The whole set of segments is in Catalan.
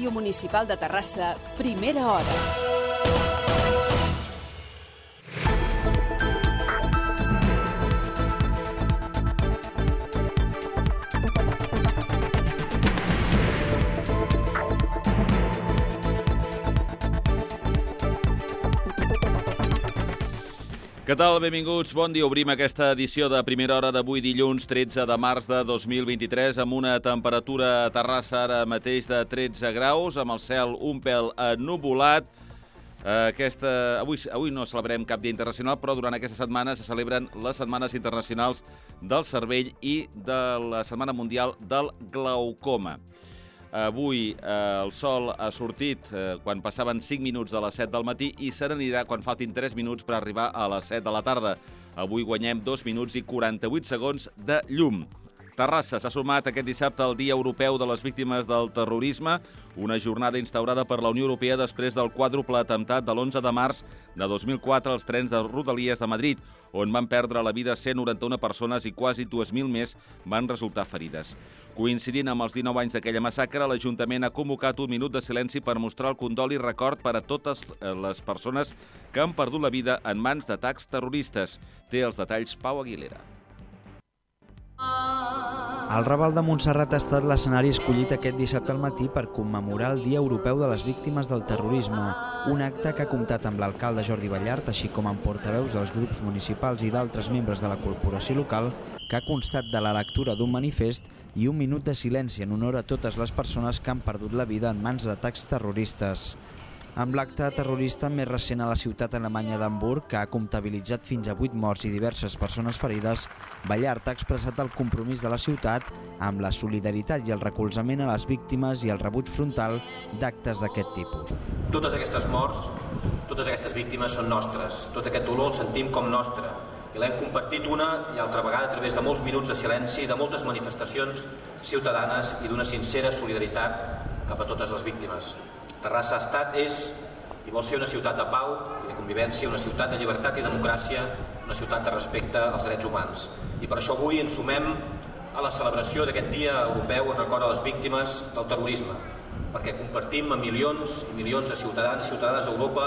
Municipal de Terrassa, primera hora. Què tal? Benvinguts. Bon dia. Obrim aquesta edició de primera hora d'avui dilluns 13 de març de 2023 amb una temperatura a Terrassa ara mateix de 13 graus, amb el cel un pèl ennubulat. Eh, Aquesta... Avui, avui no celebrem cap dia internacional, però durant aquesta setmana se celebren les setmanes internacionals del cervell i de la Setmana Mundial del Glaucoma. Avui eh, el sol ha sortit eh, quan passaven 5 minuts de les 7 del matí i se n'anirà quan faltin 3 minuts per arribar a les 7 de la tarda. Avui guanyem 2 minuts i 48 segons de llum. Terrassa s'ha sumat aquest dissabte al Dia Europeu de les Víctimes del Terrorisme, una jornada instaurada per la Unió Europea després del quàdruple atemptat de l'11 de març de 2004 als trens de Rodalies de Madrid, on van perdre la vida 191 persones i quasi 2.000 més van resultar ferides. Coincidint amb els 19 anys d'aquella massacre, l'Ajuntament ha convocat un minut de silenci per mostrar el condol i record per a totes eh, les persones que han perdut la vida en mans d'atacs terroristes. Té els detalls Pau Aguilera. El Raval de Montserrat ha estat l'escenari escollit aquest dissabte al matí per commemorar el Dia Europeu de les Víctimes del Terrorisme, un acte que ha comptat amb l'alcalde Jordi Ballart, així com amb portaveus dels grups municipals i d'altres membres de la corporació local, que ha constat de la lectura d'un manifest i un minut de silenci en honor a totes les persones que han perdut la vida en mans d'atacs terroristes. Amb l'acte terrorista més recent a la ciutat alemanya d'Hamburg, que ha comptabilitzat fins a 8 morts i diverses persones ferides, Ballart ha expressat el compromís de la ciutat amb la solidaritat i el recolzament a les víctimes i el rebuig frontal d'actes d'aquest tipus. Totes aquestes morts, totes aquestes víctimes són nostres. Tot aquest dolor el sentim com nostre. I l'hem compartit una i altra vegada a través de molts minuts de silenci, de moltes manifestacions ciutadanes i d'una sincera solidaritat cap a totes les víctimes. Terrassa estat, és i vol ser una ciutat de pau i de convivència, una ciutat de llibertat i democràcia, una ciutat de respecte als drets humans. I per això avui ens sumem a la celebració d'aquest Dia Europeu en record a les víctimes del terrorisme, perquè compartim amb milions i milions de ciutadans i ciutadanes d'Europa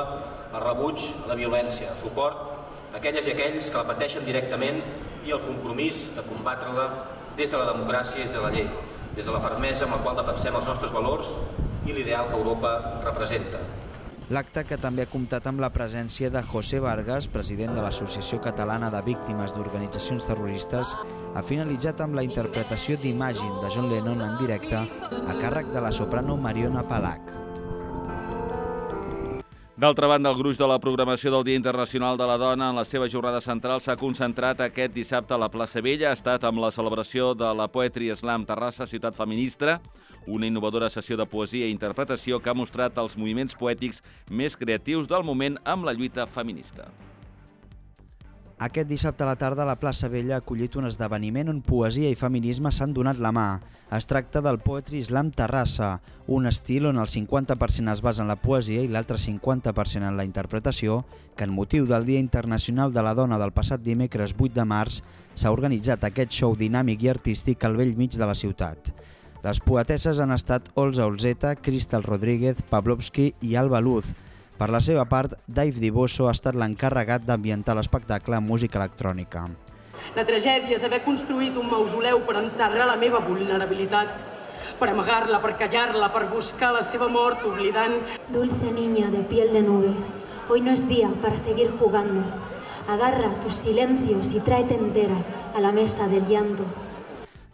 el rebuig a la violència, el suport a aquelles i aquells que la pateixen directament i el compromís de combatre-la des de la democràcia i des de la llei, des de la fermesa amb la qual defensem els nostres valors i l'ideal que Europa representa. L'acte, que també ha comptat amb la presència de José Vargas, president de l'Associació Catalana de Víctimes d'Organitzacions Terroristes, ha finalitzat amb la interpretació d'Imagine de John Lennon en directe a càrrec de la soprano Mariona Palac. D'altra banda, el gruix de la programació del Dia Internacional de la Dona en la seva jornada central s'ha concentrat aquest dissabte a la plaça Vella. Ha estat amb la celebració de la Poetry Slam Terrassa, ciutat feminista, una innovadora sessió de poesia i interpretació que ha mostrat els moviments poètics més creatius del moment amb la lluita feminista. Aquest dissabte a la tarda la plaça Vella ha acollit un esdeveniment on poesia i feminisme s'han donat la mà. Es tracta del Poetry Slam Terrassa, un estil on el 50% es basa en la poesia i l'altre 50% en la interpretació, que en motiu del Dia Internacional de la Dona del passat dimecres 8 de març s'ha organitzat aquest show dinàmic i artístic al vell mig de la ciutat. Les poetesses han estat Olza Olzeta, Cristal Rodríguez, Pavlovsky i Alba Luz, per la seva part, Dave Dibosso ha estat l'encarregat d'ambientar l'espectacle amb música electrònica. La tragèdia és haver construït un mausoleu per enterrar la meva vulnerabilitat, per amagar-la, per callar-la, per buscar la seva mort oblidant. Dulce niña de piel de nube, hoy no es día para seguir jugando. Agarra tus silencios y tráete entera a la mesa del llanto.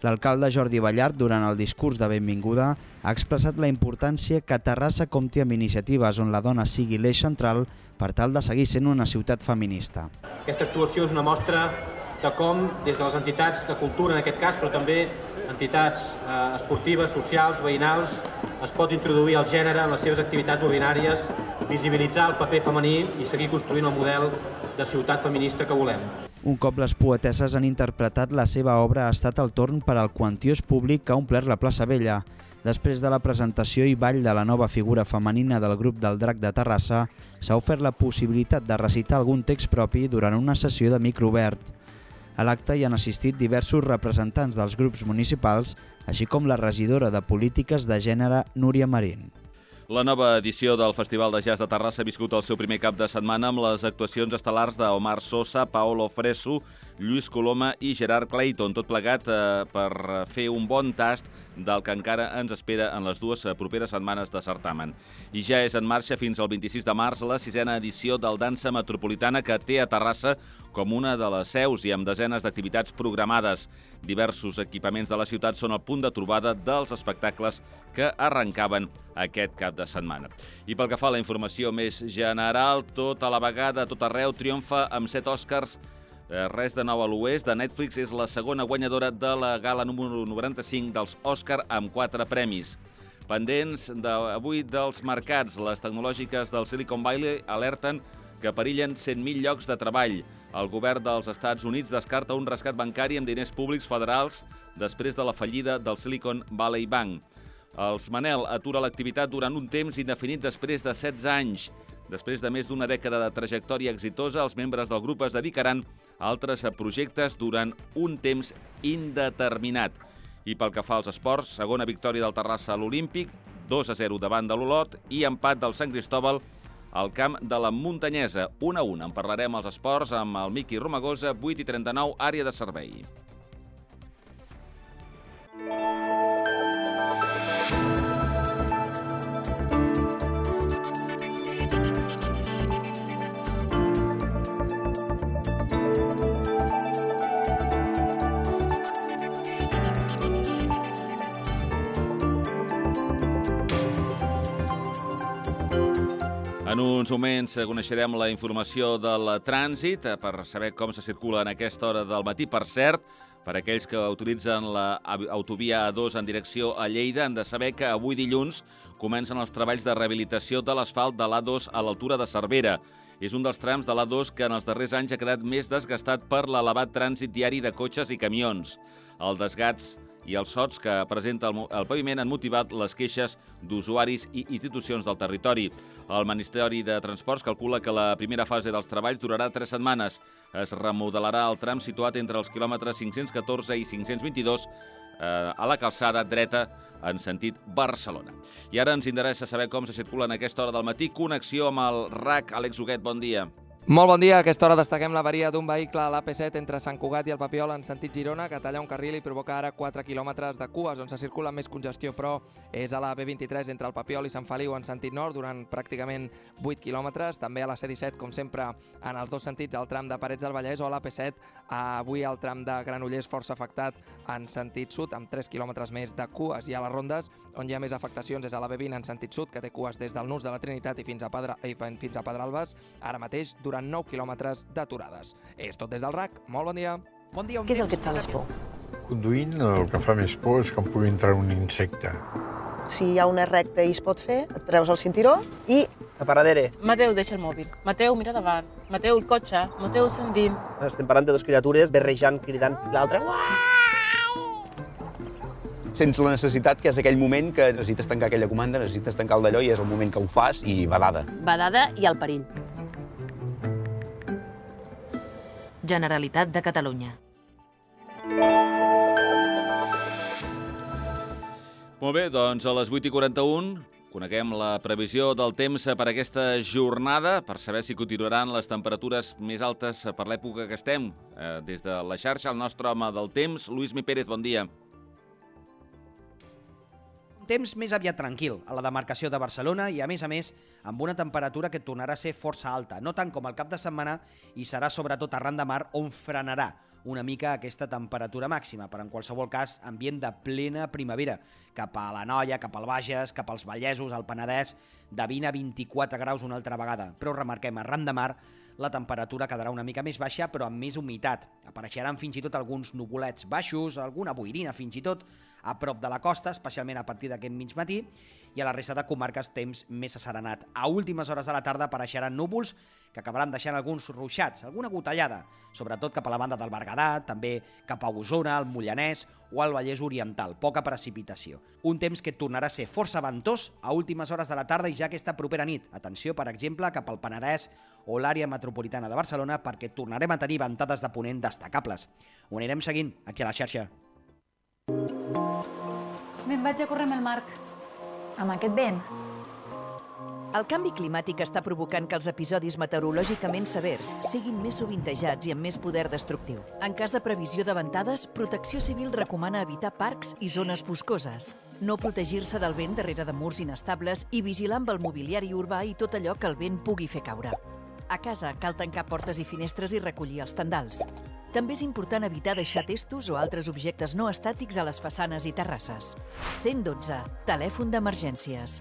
L'alcalde Jordi Ballart, durant el discurs de benvinguda, ha expressat la importància que Terrassa compti amb iniciatives on la dona sigui l'eix central per tal de seguir sent una ciutat feminista. Aquesta actuació és una mostra de com, des de les entitats de cultura en aquest cas, però també entitats eh, esportives, socials, veïnals, es pot introduir el gènere en les seves activitats ordinàries, visibilitzar el paper femení i seguir construint el model de ciutat feminista que volem. Un cop les poetesses han interpretat la seva obra, ha estat el torn per al quantiós públic que ha omplert la plaça Vella. Després de la presentació i ball de la nova figura femenina del grup del Drac de Terrassa, s'ha ofert la possibilitat de recitar algun text propi durant una sessió de micro obert. A l'acte hi han assistit diversos representants dels grups municipals, així com la regidora de Polítiques de Gènere Núria Marín. La nova edició del Festival de Jazz de Terrassa ha viscut el seu primer cap de setmana amb les actuacions estel·lars d'Omar Sosa, Paolo Fresu, Lluís Coloma i Gerard Clayton, tot plegat eh, per fer un bon tast del que encara ens espera en les dues eh, properes setmanes de certamen. I ja és en marxa fins al 26 de març la sisena edició del Dansa Metropolitana que té a Terrassa com una de les seus i amb desenes d'activitats programades. Diversos equipaments de la ciutat són el punt de trobada dels espectacles que arrencaven aquest cap de setmana. I pel que fa a la informació més general, tot a la vegada, tot arreu, triomfa amb set Oscars Res de nou a l'oest de Netflix és la segona guanyadora de la gala número 95 dels Oscar amb quatre premis. Pendents d'avui dels mercats, les tecnològiques del Silicon Valley alerten que perillen 100.000 llocs de treball. El govern dels Estats Units descarta un rescat bancari amb diners públics federals després de la fallida del Silicon Valley Bank. Els Manel atura l'activitat durant un temps indefinit després de 16 anys. Després de més d'una dècada de trajectòria exitosa, els membres del grup es dedicaran altres projectes durant un temps indeterminat. I pel que fa als esports, segona victòria del Terrassa a l'Olímpic, 2 a 0 davant de l'Olot i empat del Sant Cristóbal al camp de la Muntanyesa. 1 a 1. En parlarem als esports amb el Miqui Romagosa, 8 i 39, àrea de servei. En uns moments coneixerem la informació del trànsit eh, per saber com se circula en aquesta hora del matí. Per cert, per aquells que utilitzen l'autovia A2 en direcció a Lleida, han de saber que avui dilluns comencen els treballs de rehabilitació de l'asfalt de l'A2 a l'altura de Cervera. És un dels trams de l'A2 que en els darrers anys ha quedat més desgastat per l'elevat trànsit diari de cotxes i camions. El desgats i els sots que presenta el, el paviment han motivat les queixes d'usuaris i institucions del territori. El Ministeri de Transports calcula que la primera fase dels treballs durarà tres setmanes. Es remodelarà el tram situat entre els quilòmetres 514 i 522 eh, a la calçada dreta en sentit Barcelona. I ara ens interessa saber com se circula en aquesta hora del matí. Connexió amb el RAC. Àlex Huguet, bon dia. Molt bon dia. A aquesta hora destaquem l'averia d'un vehicle a l'AP7 entre Sant Cugat i el Papiol en sentit Girona que talla un carril i provoca ara 4 quilòmetres de cues on se circula més congestió, però és a la B23 entre el Papiol i Sant Feliu en sentit nord durant pràcticament 8 quilòmetres. També a la C17, com sempre, en els dos sentits, al tram de Parets del Vallès o a l'AP7, avui el tram de Granollers força afectat en sentit sud, amb 3 quilòmetres més de cues. I a les rondes, on hi ha més afectacions, és a la B20 en sentit sud, que té cues des del Nus de la Trinitat i fins a, Pedra, i fins a Pedralbes, ara mateix durant 9 quilòmetres d'aturades. És tot des del RAC. Molt bon dia. Bon dia. Què és el que et fa més por? Conduint el que fa més por és que em pugui entrar un insecte. Si hi ha una recta i es pot fer, et treus el cinturó i... A paradere. Mateu, deixa el mòbil. Mateu, mira davant. Mateu, el cotxe. Mateu, sentint. Estem parlant de dues criatures berrejant, cridant l'altre. Sents la necessitat que és aquell moment que necessites tancar aquella comanda, necessites tancar el d'allò i és el moment que ho fas i badada. Badada i el perill. Generalitat de Catalunya. Molt bé, doncs a les 8 i 41 coneguem la previsió del temps per aquesta jornada, per saber si continuaran les temperatures més altes per l'època que estem. Eh, des de la xarxa, el nostre home del temps, Lluís Mi Pérez, bon dia. Temps més aviat tranquil a la demarcació de Barcelona i, a més a més, amb una temperatura que tornarà a ser força alta, no tant com el cap de setmana i serà sobretot arran de mar on frenarà una mica aquesta temperatura màxima, però en qualsevol cas ambient de plena primavera, cap a la Noia, cap al Bages, cap als Vallesos, al Penedès, de 20 a 24 graus una altra vegada. Però remarquem, arran de mar, la temperatura quedarà una mica més baixa, però amb més humitat. Apareixeran fins i tot alguns nuvolets baixos, alguna boirina fins i tot, a prop de la costa, especialment a partir d'aquest mig matí, i a la resta de comarques temps més asserenat. A últimes hores de la tarda apareixeran núvols que acabaran deixant alguns ruixats, alguna gotellada, sobretot cap a la banda del Berguedà, també cap a Osona, el Mollanès o al Vallès Oriental. Poca precipitació. Un temps que tornarà a ser força ventós a últimes hores de la tarda i ja aquesta propera nit. Atenció, per exemple, cap al Penedès o l'àrea metropolitana de Barcelona perquè tornarem a tenir ventades de ponent destacables. Ho anirem seguint aquí a la xarxa. Me'n vaig a córrer amb el Marc. Amb aquest vent? El canvi climàtic està provocant que els episodis meteorològicament severs siguin més sovintejats i amb més poder destructiu. En cas de previsió de ventades, Protecció Civil recomana evitar parcs i zones boscoses, no protegir-se del vent darrere de murs inestables i vigilar amb el mobiliari urbà i tot allò que el vent pugui fer caure. A casa cal tancar portes i finestres i recollir els tendals. També és important evitar deixar testos o altres objectes no estàtics a les façanes i terrasses. 112. Telèfon d'emergències.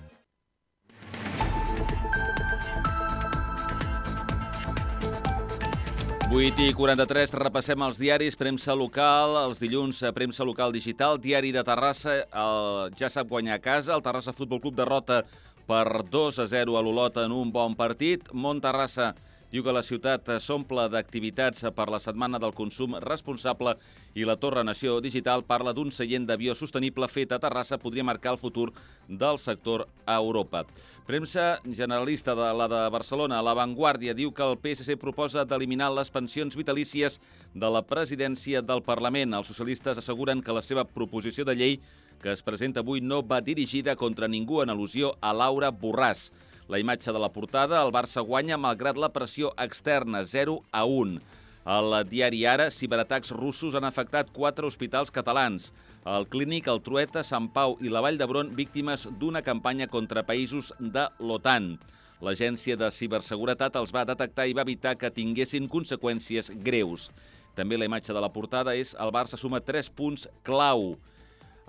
8 i 43, repassem els diaris, premsa local, els dilluns eh, premsa local digital, diari de Terrassa, el, ja sap guanyar a casa, el Terrassa Futbol Club derrota per 2 a 0 a l'Olota en un bon partit, Mont Terrassa Diu que la ciutat s'omple d'activitats per la Setmana del Consum Responsable i la Torre Nació Digital parla d'un seient d'avió sostenible fet a Terrassa podria marcar el futur del sector a Europa. Premsa generalista de la de Barcelona, La Vanguardia, diu que el PSC proposa d'eliminar les pensions vitalícies de la presidència del Parlament. Els socialistes asseguren que la seva proposició de llei que es presenta avui no va dirigida contra ningú en al·lusió a Laura Borràs. La imatge de la portada, el Barça guanya malgrat la pressió externa, 0 a 1. Al diari Ara, ciberatacs russos han afectat quatre hospitals catalans. El Clínic, el Trueta, Sant Pau i la Vall d'Hebron, víctimes d'una campanya contra països de l'OTAN. L'Agència de Ciberseguretat els va detectar i va evitar que tinguessin conseqüències greus. També la imatge de la portada és el Barça suma 3 punts clau.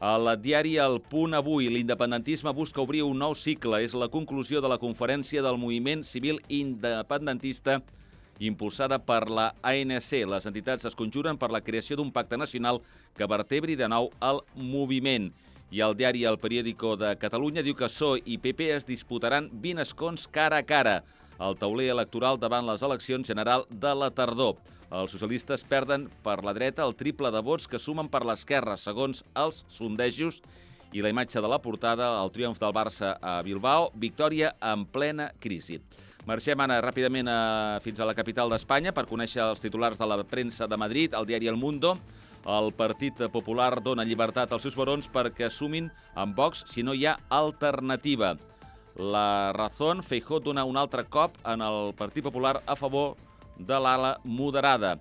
El diari El Punt avui, l'independentisme busca obrir un nou cicle. És la conclusió de la conferència del moviment civil independentista impulsada per la ANC. Les entitats es conjuren per la creació d'un pacte nacional que vertebri de nou el moviment. I el diari El Periódico de Catalunya diu que PSOE i PP es disputaran 20 escons cara a cara al tauler electoral davant les eleccions general de la tardor. Els socialistes perden per la dreta el triple de vots que sumen per l'esquerra, segons els sondejos, i la imatge de la portada, el triomf del Barça a Bilbao, victòria en plena crisi. Marxem ara ràpidament a, fins a la capital d'Espanya per conèixer els titulars de la premsa de Madrid, el diari El Mundo. El Partit Popular dona llibertat als seus barons perquè assumin amb Vox si no hi ha alternativa. La Razón, Feijó dona un altre cop en el Partit Popular a favor de l'ala moderada.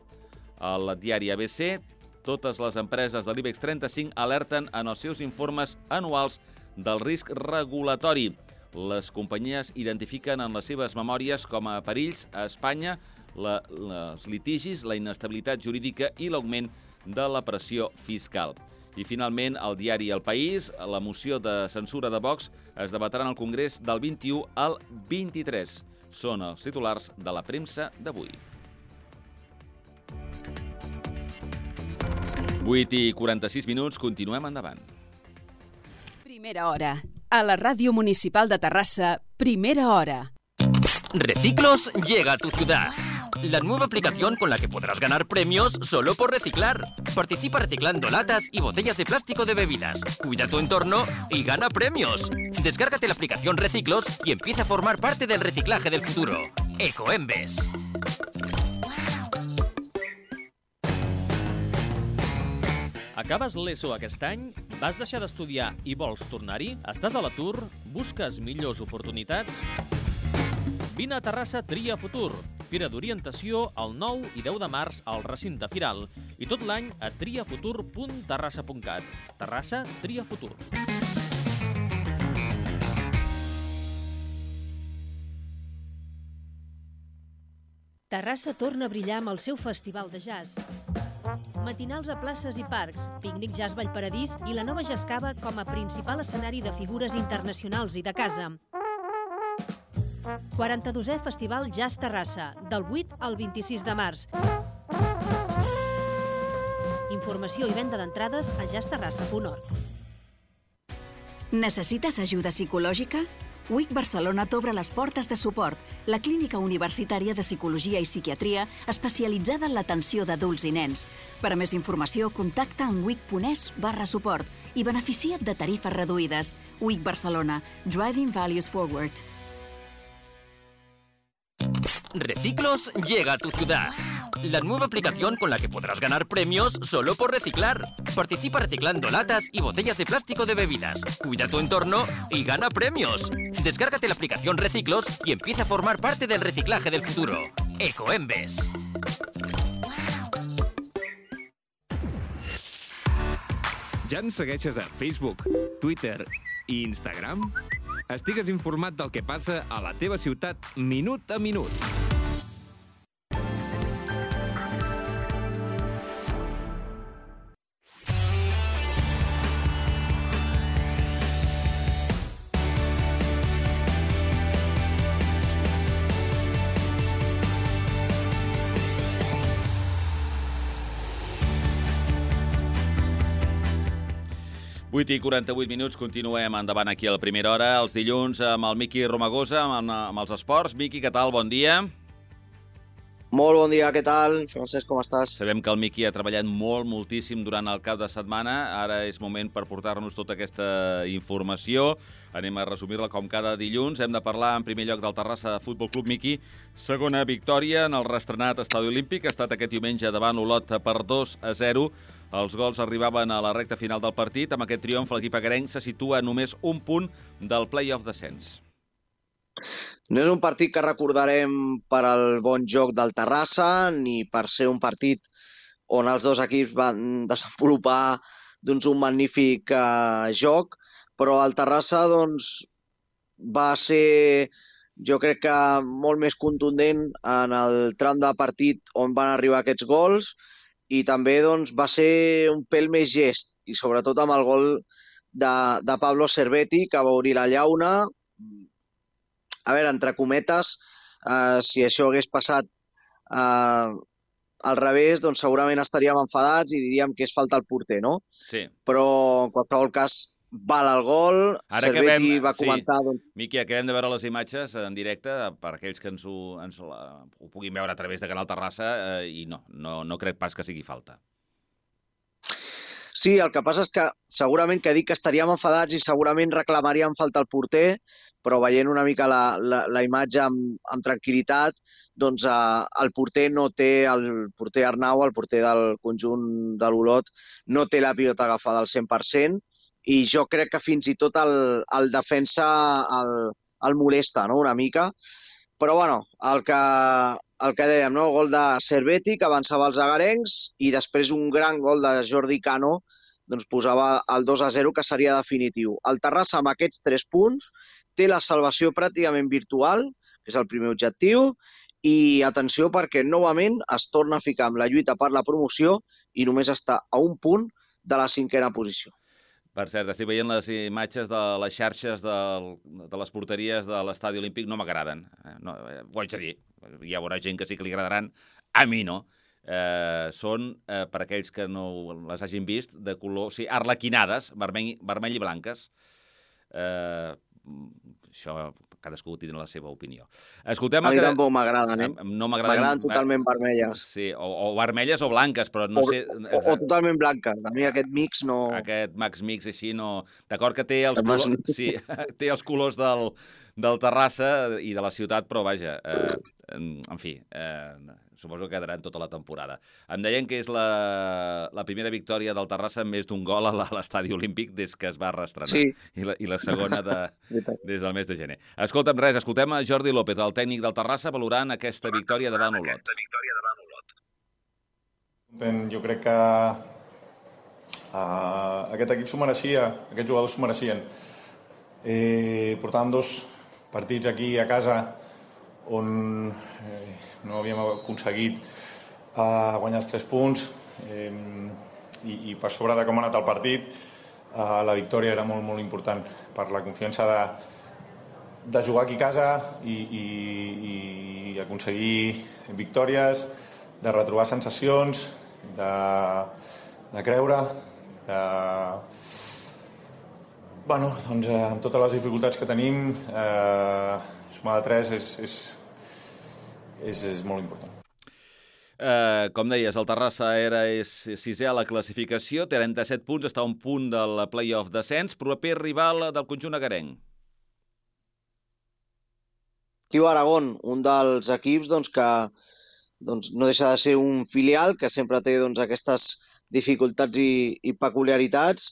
Al diari ABC, totes les empreses de l'IBEX 35 alerten en els seus informes anuals del risc regulatori. Les companyies identifiquen en les seves memòries com a perills a Espanya la, les litigis, la inestabilitat jurídica i l'augment de la pressió fiscal. I finalment, el diari El País, la moció de censura de Vox es debatrà en el Congrés del 21 al 23. Són els titulars de la premsa d'avui. 8 i 46 minuts, continuem endavant. Primera hora. A la ràdio municipal de Terrassa, primera hora. Reciclos llega a tu ciudad. La nueva aplicación con la que podrás ganar premios solo por reciclar. Participa reciclando latas y botellas de plástico de bebidas. Cuida tu entorno y gana premios. Descárgate la aplicación Reciclos y empieza a formar parte del reciclaje del futuro. Ecoembes. Acabes l'ESO aquest any? Vas deixar d'estudiar i vols tornar-hi? Estàs a l'atur? Busques millors oportunitats? Vine a Terrassa Tria Futur, fira d'orientació el 9 i 10 de març al recinte firal i tot l'any a triafutur.terrassa.cat. Terrassa Tria Futur. Terrassa torna a brillar amb el seu festival de jazz. Matinals a places i parcs, pícnic Jazz Vallparadís i la nova Jascava com a principal escenari de figures internacionals i de casa. 42è Festival Jazz Terrassa, del 8 al 26 de març. Informació i venda d'entrades a jazzterrassa.org. Necessites ajuda psicològica? WIC Barcelona t'obre les portes de suport, la clínica universitària de psicologia i psiquiatria especialitzada en l'atenció d'adults i nens. Per a més informació, contacta en wic.es barra suport i beneficia't de tarifes reduïdes. WIC Barcelona. Driving Values Forward. Reciclos llega a tu ciudad. La nueva aplicación con la que podrás ganar premios solo por reciclar. Participa reciclando latas y botellas de plástico de bebidas. Cuida tu entorno y gana premios. Descárgate la aplicación Reciclos y empieza a formar parte del reciclaje del futuro. Ecoembes. Ja ens Facebook, Twitter i Instagram? Estigues informat del que passa a la teva ciutat minut a minut. Vuit i 48 minuts, continuem endavant aquí a la primera hora, els dilluns amb el Miqui Romagosa, amb, amb els esports. Miqui, què tal? Bon dia. Molt bon dia, què tal? Francesc, com estàs? Sabem que el Miqui ha treballat molt, moltíssim durant el cap de setmana. Ara és moment per portar-nos tota aquesta informació. Anem a resumir-la com cada dilluns. Hem de parlar en primer lloc del Terrassa Futbol Club Miqui. Segona victòria en el restrenat Estadi Olímpic. Ha estat aquest diumenge davant Olot per 2 a 0. Els gols arribaven a la recta final del partit. Amb aquest triomf, l'equip agarenc se situa a només un punt del play-off descens. No és un partit que recordarem per al bon joc del Terrassa, ni per ser un partit on els dos equips van desenvolupar doncs, un magnífic eh, joc, però el Terrassa doncs, va ser, jo crec que molt més contundent en el tram de partit on van arribar aquests gols i també doncs, va ser un pèl més gest, i sobretot amb el gol de, de Pablo Cervetti, que va obrir la llauna, a veure, entre cometes, eh, si això hagués passat eh, al revés, doncs segurament estaríem enfadats i diríem que és falta al porter, no? Sí. Però, en qualsevol cas, val el gol. Ara Cervetti acabem, va comentar... sí. Doncs, Miqui, acabem de veure les imatges en directe per aquells que ens ho, ens la, ho puguin veure a través de Canal Terrassa eh, i no, no, no crec pas que sigui falta. Sí, el que passa és que segurament que dic que estaríem enfadats i segurament reclamaríem falta al porter, però veient una mica la, la, la imatge amb, amb tranquil·litat, doncs eh, el porter no té, el porter Arnau, el porter del conjunt de l'Olot, no té la pilota agafada al 100%, i jo crec que fins i tot el, el defensa el, el molesta no? una mica. Però bueno, el que, el que dèiem, no? gol de Cervetti, que avançava els agarencs, i després un gran gol de Jordi Cano, doncs posava el 2 a 0, que seria definitiu. El Terrassa, amb aquests tres punts, té la salvació pràcticament virtual, que és el primer objectiu, i atenció perquè novament es torna a ficar amb la lluita per la promoció i només està a un punt de la cinquena posició. Per cert, estic veient les imatges de les xarxes del, de les porteries de l'estadi olímpic, no m'agraden. Eh, No, eh, ho haig de dir. Hi haurà gent que sí que li agradaran, a mi no. Eh, són, eh, per aquells que no les hagin vist, de color... O sigui, arlequinades, vermell, vermell i blanques. Eh, això cadascú tindrà la seva opinió. Escoltem... A mi que- tampoc m'agraden, eh? No m'agraden... M'agraden totalment vermelles. Sí, o, o vermelles o blanques, però no o, sé... o, o totalment blanques. A mi aquest mix no... Aquest Max Mix així no... D'acord que té els, colors, sí, té els colors del, del Terrassa i de la ciutat, però vaja, eh, en, fi, eh, suposo que quedaran tota la temporada. Em deien que és la, la primera victòria del Terrassa amb més d'un gol a l'estadi olímpic des que es va restrenar. Sí. I la, I la segona de, des del mes de gener. Escolta'm res, escoltem a Jordi López, el tècnic del Terrassa, valorant aquesta victòria davant Olot. Jo crec que uh, aquest equip s'ho mereixia, aquests jugadors s'ho mereixien. Eh, portàvem dos partits aquí a casa on eh, no havíem aconseguit uh, guanyar els tres punts eh, i, i per sobre de com ha anat el partit uh, la victòria era molt, molt important per la confiança de, de jugar aquí a casa i, i, i aconseguir victòries, de retrobar sensacions, de, de creure, de, Bueno, doncs eh, amb totes les dificultats que tenim, eh, sumar de 3 és, és, és, és molt important. Eh, com deies, el Terrassa era és sisè a la classificació, té 37 punts, està a un punt del play-off descens, proper rival del conjunt agarenc. Kiu Aragón, un dels equips doncs, que doncs, no deixa de ser un filial que sempre té doncs, aquestes dificultats i, i peculiaritats,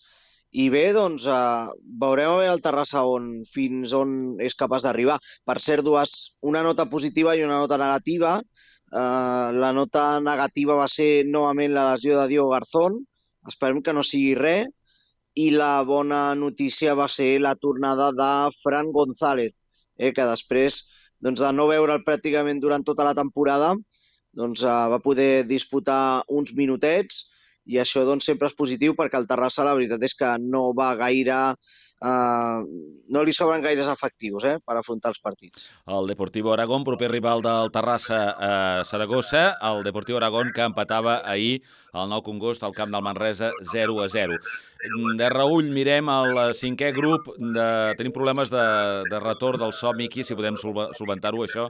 i bé, doncs, eh, veurem a veure el Terrassa on, fins on és capaç d'arribar. Per cert, dues, una nota positiva i una nota negativa. Eh, la nota negativa va ser novament la lesió de Diogo Garzón. Esperem que no sigui res. I la bona notícia va ser la tornada de Fran González, eh, que després doncs, de no veure'l pràcticament durant tota la temporada, doncs, eh, va poder disputar uns minutets i això doncs, sempre és positiu perquè el Terrassa la veritat és que no va gaire Uh, no li sobren gaires efectius eh, per afrontar els partits. El Deportivo Aragón, proper rival del Terrassa a uh, Saragossa, el Deportivo Aragón que empatava ahir el 9 congost al camp del Manresa 0 a 0. De reull mirem el cinquè grup, de... tenim problemes de, de retorn del so, Miqui, si podem solventar-ho això,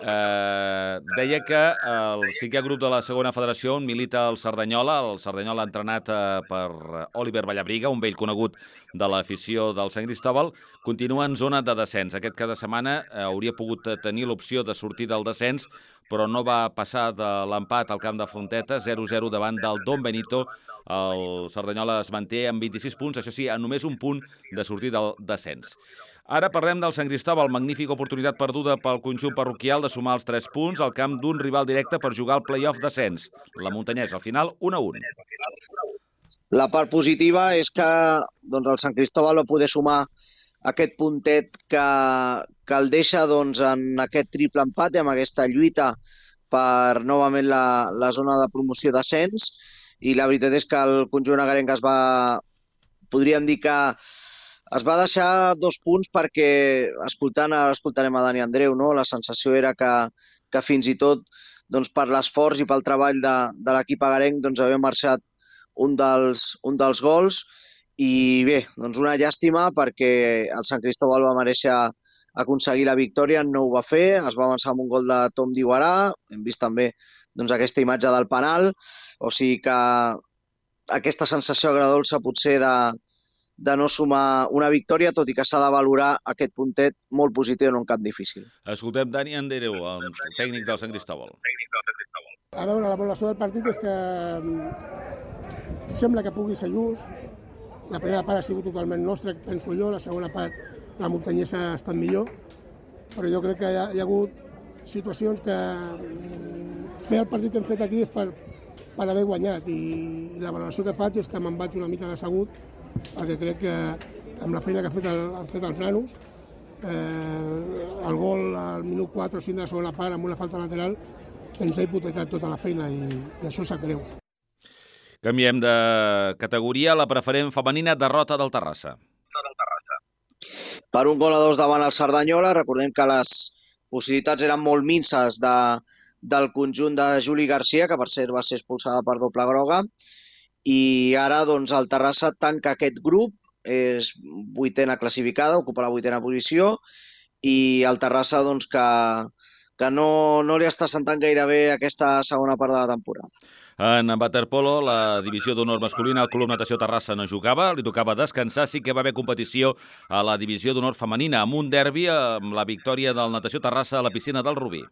Eh, deia que el cinquè grup de la segona federació on milita el Cerdanyola, el Cerdanyola entrenat eh, per Oliver Vallabriga, un vell conegut de l'afició del Sant Cristòbal, continua en zona de descens. Aquest cada setmana eh, hauria pogut tenir l'opció de sortir del descens, però no va passar de l'empat al camp de Fonteta, 0-0 davant del Don Benito. El Cerdanyola es manté amb 26 punts, això sí, a només un punt de sortir del descens. Ara parlem del Sant Cristòbal, magnífica oportunitat perduda pel conjunt parroquial de sumar els 3 punts al camp d'un rival directe per jugar al play-off descens. La Muntanyesa, al final, 1 a 1. La part positiva és que doncs, el Sant Cristòbal va poder sumar aquest puntet que, que el deixa doncs, en aquest triple empat i amb aquesta lluita per novament la, la zona de promoció d'ascens i la veritat és que el conjunt agarenc es va, podríem dir que es va deixar dos punts perquè, escoltant, ara escoltarem a Dani Andreu, no? la sensació era que, que fins i tot doncs, per l'esforç i pel treball de, de l'equip agarenc doncs, havia marxat un dels, un dels gols. I bé, doncs una llàstima perquè el Sant Cristòbal va mereixer aconseguir la victòria, no ho va fer, es va avançar amb un gol de Tom Diguarà, hem vist també doncs, aquesta imatge del penal, o sigui que aquesta sensació agradolça potser de, de no sumar una victòria, tot i que s'ha de valorar aquest puntet molt positiu en un camp difícil. Escoltem Dani Andereu, el tècnic del Sant Cristòbal. A veure, la valoració del partit és que mm, sembla que pugui ser just. La primera part ha sigut totalment nostra, penso jo, la segona part la muntanyesa ha estat millor, però jo crec que hi ha, hi ha hagut situacions que mm, fer el partit que hem fet aquí és per, per haver guanyat i, i la valoració que faig és que me'n vaig una mica decebut perquè crec que amb la feina que ha fet, el, ha fet els nanos, eh, el gol al minut 4 o 5 de la segona part amb una falta lateral ens ha hipotecat tota la feina i, i això s'ha greu. Canviem de categoria. La preferent femenina derrota del Terrassa. Per un gol a dos davant el Cerdanyola. Recordem que les possibilitats eren molt minces de, del conjunt de Juli Garcia, que per cert va ser expulsada per doble groga i ara doncs, el Terrassa tanca aquest grup, és vuitena classificada, ocupa la vuitena posició, i el Terrassa doncs, que, que no, no li està sentant gaire bé aquesta segona part de la temporada. En waterpolo, la divisió d'honor masculina, el Club Natació Terrassa no jugava, li tocava descansar, sí que va haver competició a la divisió d'honor femenina, amb un derbi amb la victòria del Natació Terrassa a la piscina del Rubí.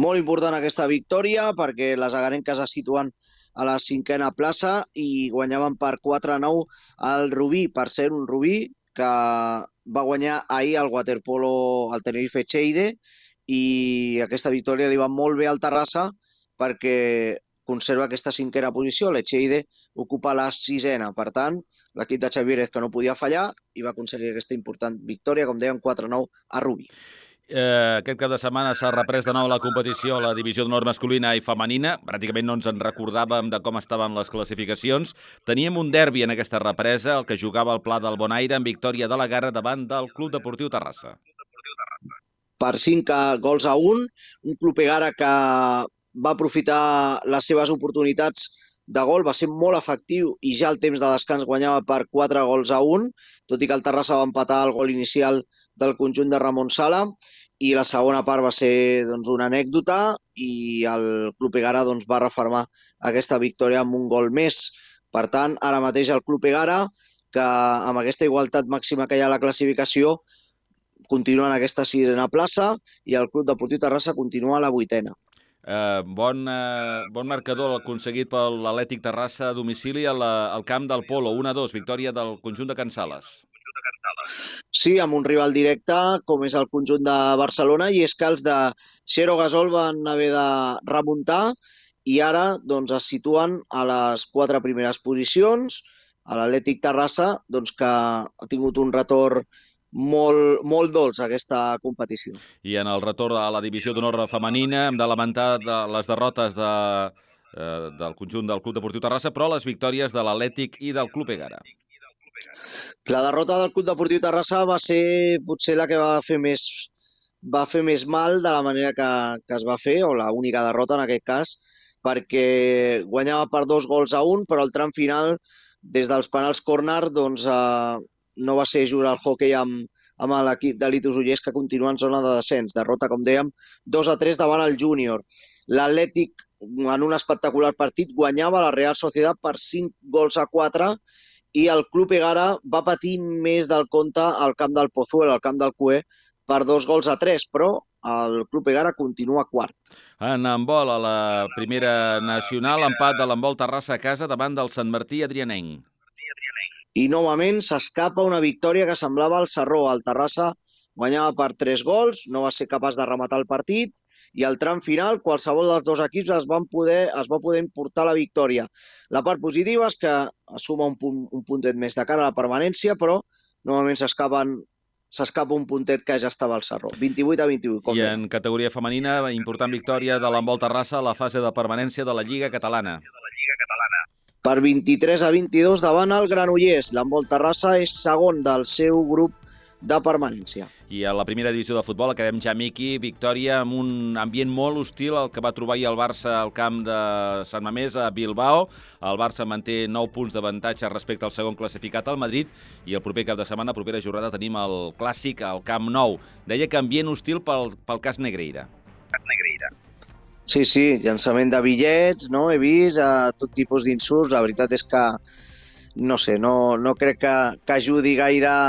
Molt important aquesta victòria perquè les agarenques es situen a la cinquena plaça i guanyaven per 4-9 el Rubí, per ser un Rubí que va guanyar ahir el waterpolo al Tenerife Cheide i aquesta victòria li va molt bé al Terrassa perquè conserva aquesta cinquena posició, l'Echeide ocupa la sisena, per tant, l'equip de Xavier que no podia fallar i va aconseguir aquesta important victòria, com deien, 4-9 a Rubí. Eh, aquest cap de setmana s'ha reprès de nou la competició a la divisió d'honor masculina i femenina. Pràcticament no ens en recordàvem de com estaven les classificacions. Teníem un derbi en aquesta represa, el que jugava el Pla del Bonaire en victòria de la Garra davant del Club Deportiu Terrassa. Per 5 gols a 1, un Club Egara que va aprofitar les seves oportunitats de gol, va ser molt efectiu i ja al temps de descans guanyava per 4 gols a 1, tot i que el Terrassa va empatar el gol inicial del conjunt de Ramon Sala i la segona part va ser doncs, una anècdota i el Club Egara doncs, va reformar aquesta victòria amb un gol més. Per tant, ara mateix el Club Egara, que amb aquesta igualtat màxima que hi ha a la classificació, continua en aquesta sisena plaça i el Club Deportiu Terrassa continua a la vuitena. Eh, bon, eh, bon marcador aconseguit per l'Atlètic Terrassa a domicili al, al camp del Polo, 1-2, victòria del conjunt de Can Sales. Sí, amb un rival directe, com és el conjunt de Barcelona, i és que els de Xero Gasol van haver de remuntar i ara doncs, es situen a les quatre primeres posicions, a l'Atlètic Terrassa, doncs, que ha tingut un retorn molt, molt dolç aquesta competició. I en el retorn a la divisió d'honor femenina hem de lamentar de les derrotes de, eh, del conjunt del Club Deportiu Terrassa, però les victòries de l'Atlètic i del Club Egara. La derrota del Club Deportiu Terrassa va ser potser la que va fer més va fer més mal de la manera que, que es va fer, o la única derrota en aquest cas, perquè guanyava per dos gols a un, però al tram final, des dels penals córner, doncs, eh, no va ser jugar al hockey amb, amb l'equip de Litus Ullers, que continua en zona de descens. Derrota, com dèiem, 2 a 3 davant el júnior. L'Atlètic, en un espectacular partit, guanyava la Real Societat per 5 gols a 4 i el Club Egara va patir més del compte al camp del Pozuelo, al camp del Cué, per dos gols a 3, però el Club Egara continua quart. En handbol, a la primera nacional, empat de l'handbol Terrassa a casa davant del Sant Martí Adrianenc i novament s'escapa una victòria que semblava el Sarró. El Terrassa guanyava per 3 gols, no va ser capaç de rematar el partit i al tram final qualsevol dels dos equips es, van poder, es va poder importar la victòria. La part positiva és que suma un, punt, un puntet més de cara a la permanència, però novament s'escapen s'escapa un puntet que ja estava al Sarró. 28 a 28. Com I en categoria femenina, important victòria de l'Embol Terrassa a la fase de permanència de la Lliga Catalana per 23 a 22 davant el Granollers. L'Embol Terrassa és segon del seu grup de permanència. I a la primera divisió de futbol acabem ja, Miqui, victòria amb un ambient molt hostil el que va trobar ahir el Barça al camp de Sant Mamés a Bilbao. El Barça manté 9 punts d'avantatge respecte al segon classificat al Madrid i el proper cap de setmana, propera jornada, tenim el clàssic al Camp Nou. Deia que ambient hostil pel, pel cas Negreira. Negreira. Sí, sí, llançament de bitllets, no? He vist a tot tipus d'insults. La veritat és que, no sé, no, no crec que, que ajudi gaire a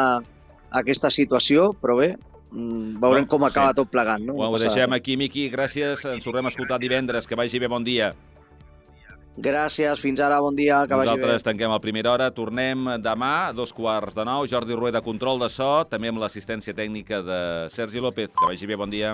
aquesta situació, però bé, mm, veurem com acaba sí. tot plegant. No? Ho deixem aquí, Miqui. Gràcies. Ens tornem a escoltar divendres. Que vagi bé, bon dia. Gràcies, fins ara, bon dia, que Nosaltres tanquem a primera hora, tornem demà a dos quarts de nou. Jordi Rueda, control de so, també amb l'assistència tècnica de Sergi López. Que vagi bé, bon dia.